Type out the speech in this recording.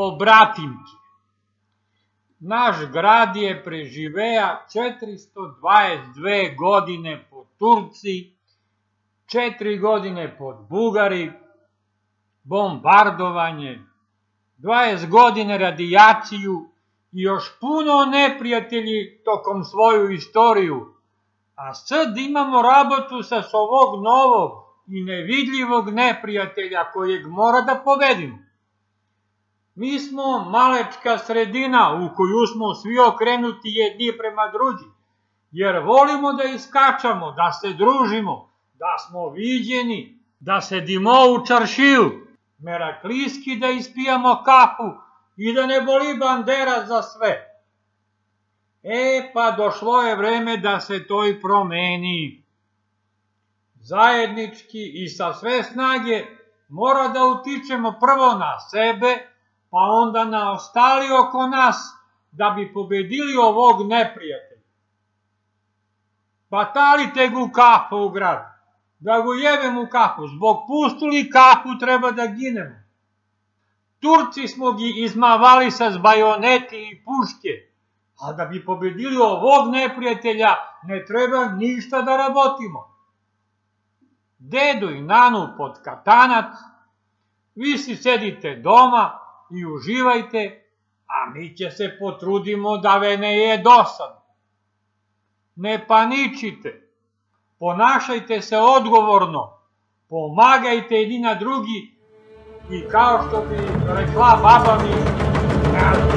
pobratimke. Naš grad je preživea 422 godine pod Turci, 4 godine pod Bugari, bombardovanje, 20 godine radijaciju i još puno neprijatelji tokom svoju istoriju. A sad imamo rabotu sa ovog novog i nevidljivog neprijatelja kojeg mora da povedimo. Mi smo malečka sredina u koju smo svi okrenuti jedni prema drugi, jer volimo da iskačamo, da se družimo, da smo viđeni, da sedimo u čaršiju, meraklijski da ispijamo kafu i da ne boli bandera za sve. E, pa došlo je vreme da se to i promeni. Zajednički i sa sve snage mora da utičemo prvo na sebe, pa onda na ostali oko nas, da bi pobedili ovog neprijatelja. Batalite ga kafu u grad, da go jebem u kafu, zbog pustuli kafu treba da ginemo. Turci smo gi izmavali sa zbajoneti i puške, a da bi pobedili ovog neprijatelja ne treba ništa da rabotimo. Dedo i nanu pod katanac, vi si sedite doma, i uživajte, a mi će se potrudimo da ve ne je dosad. Ne paničite, ponašajte se odgovorno, pomagajte jedni na drugi i kao što bi rekla baba mi.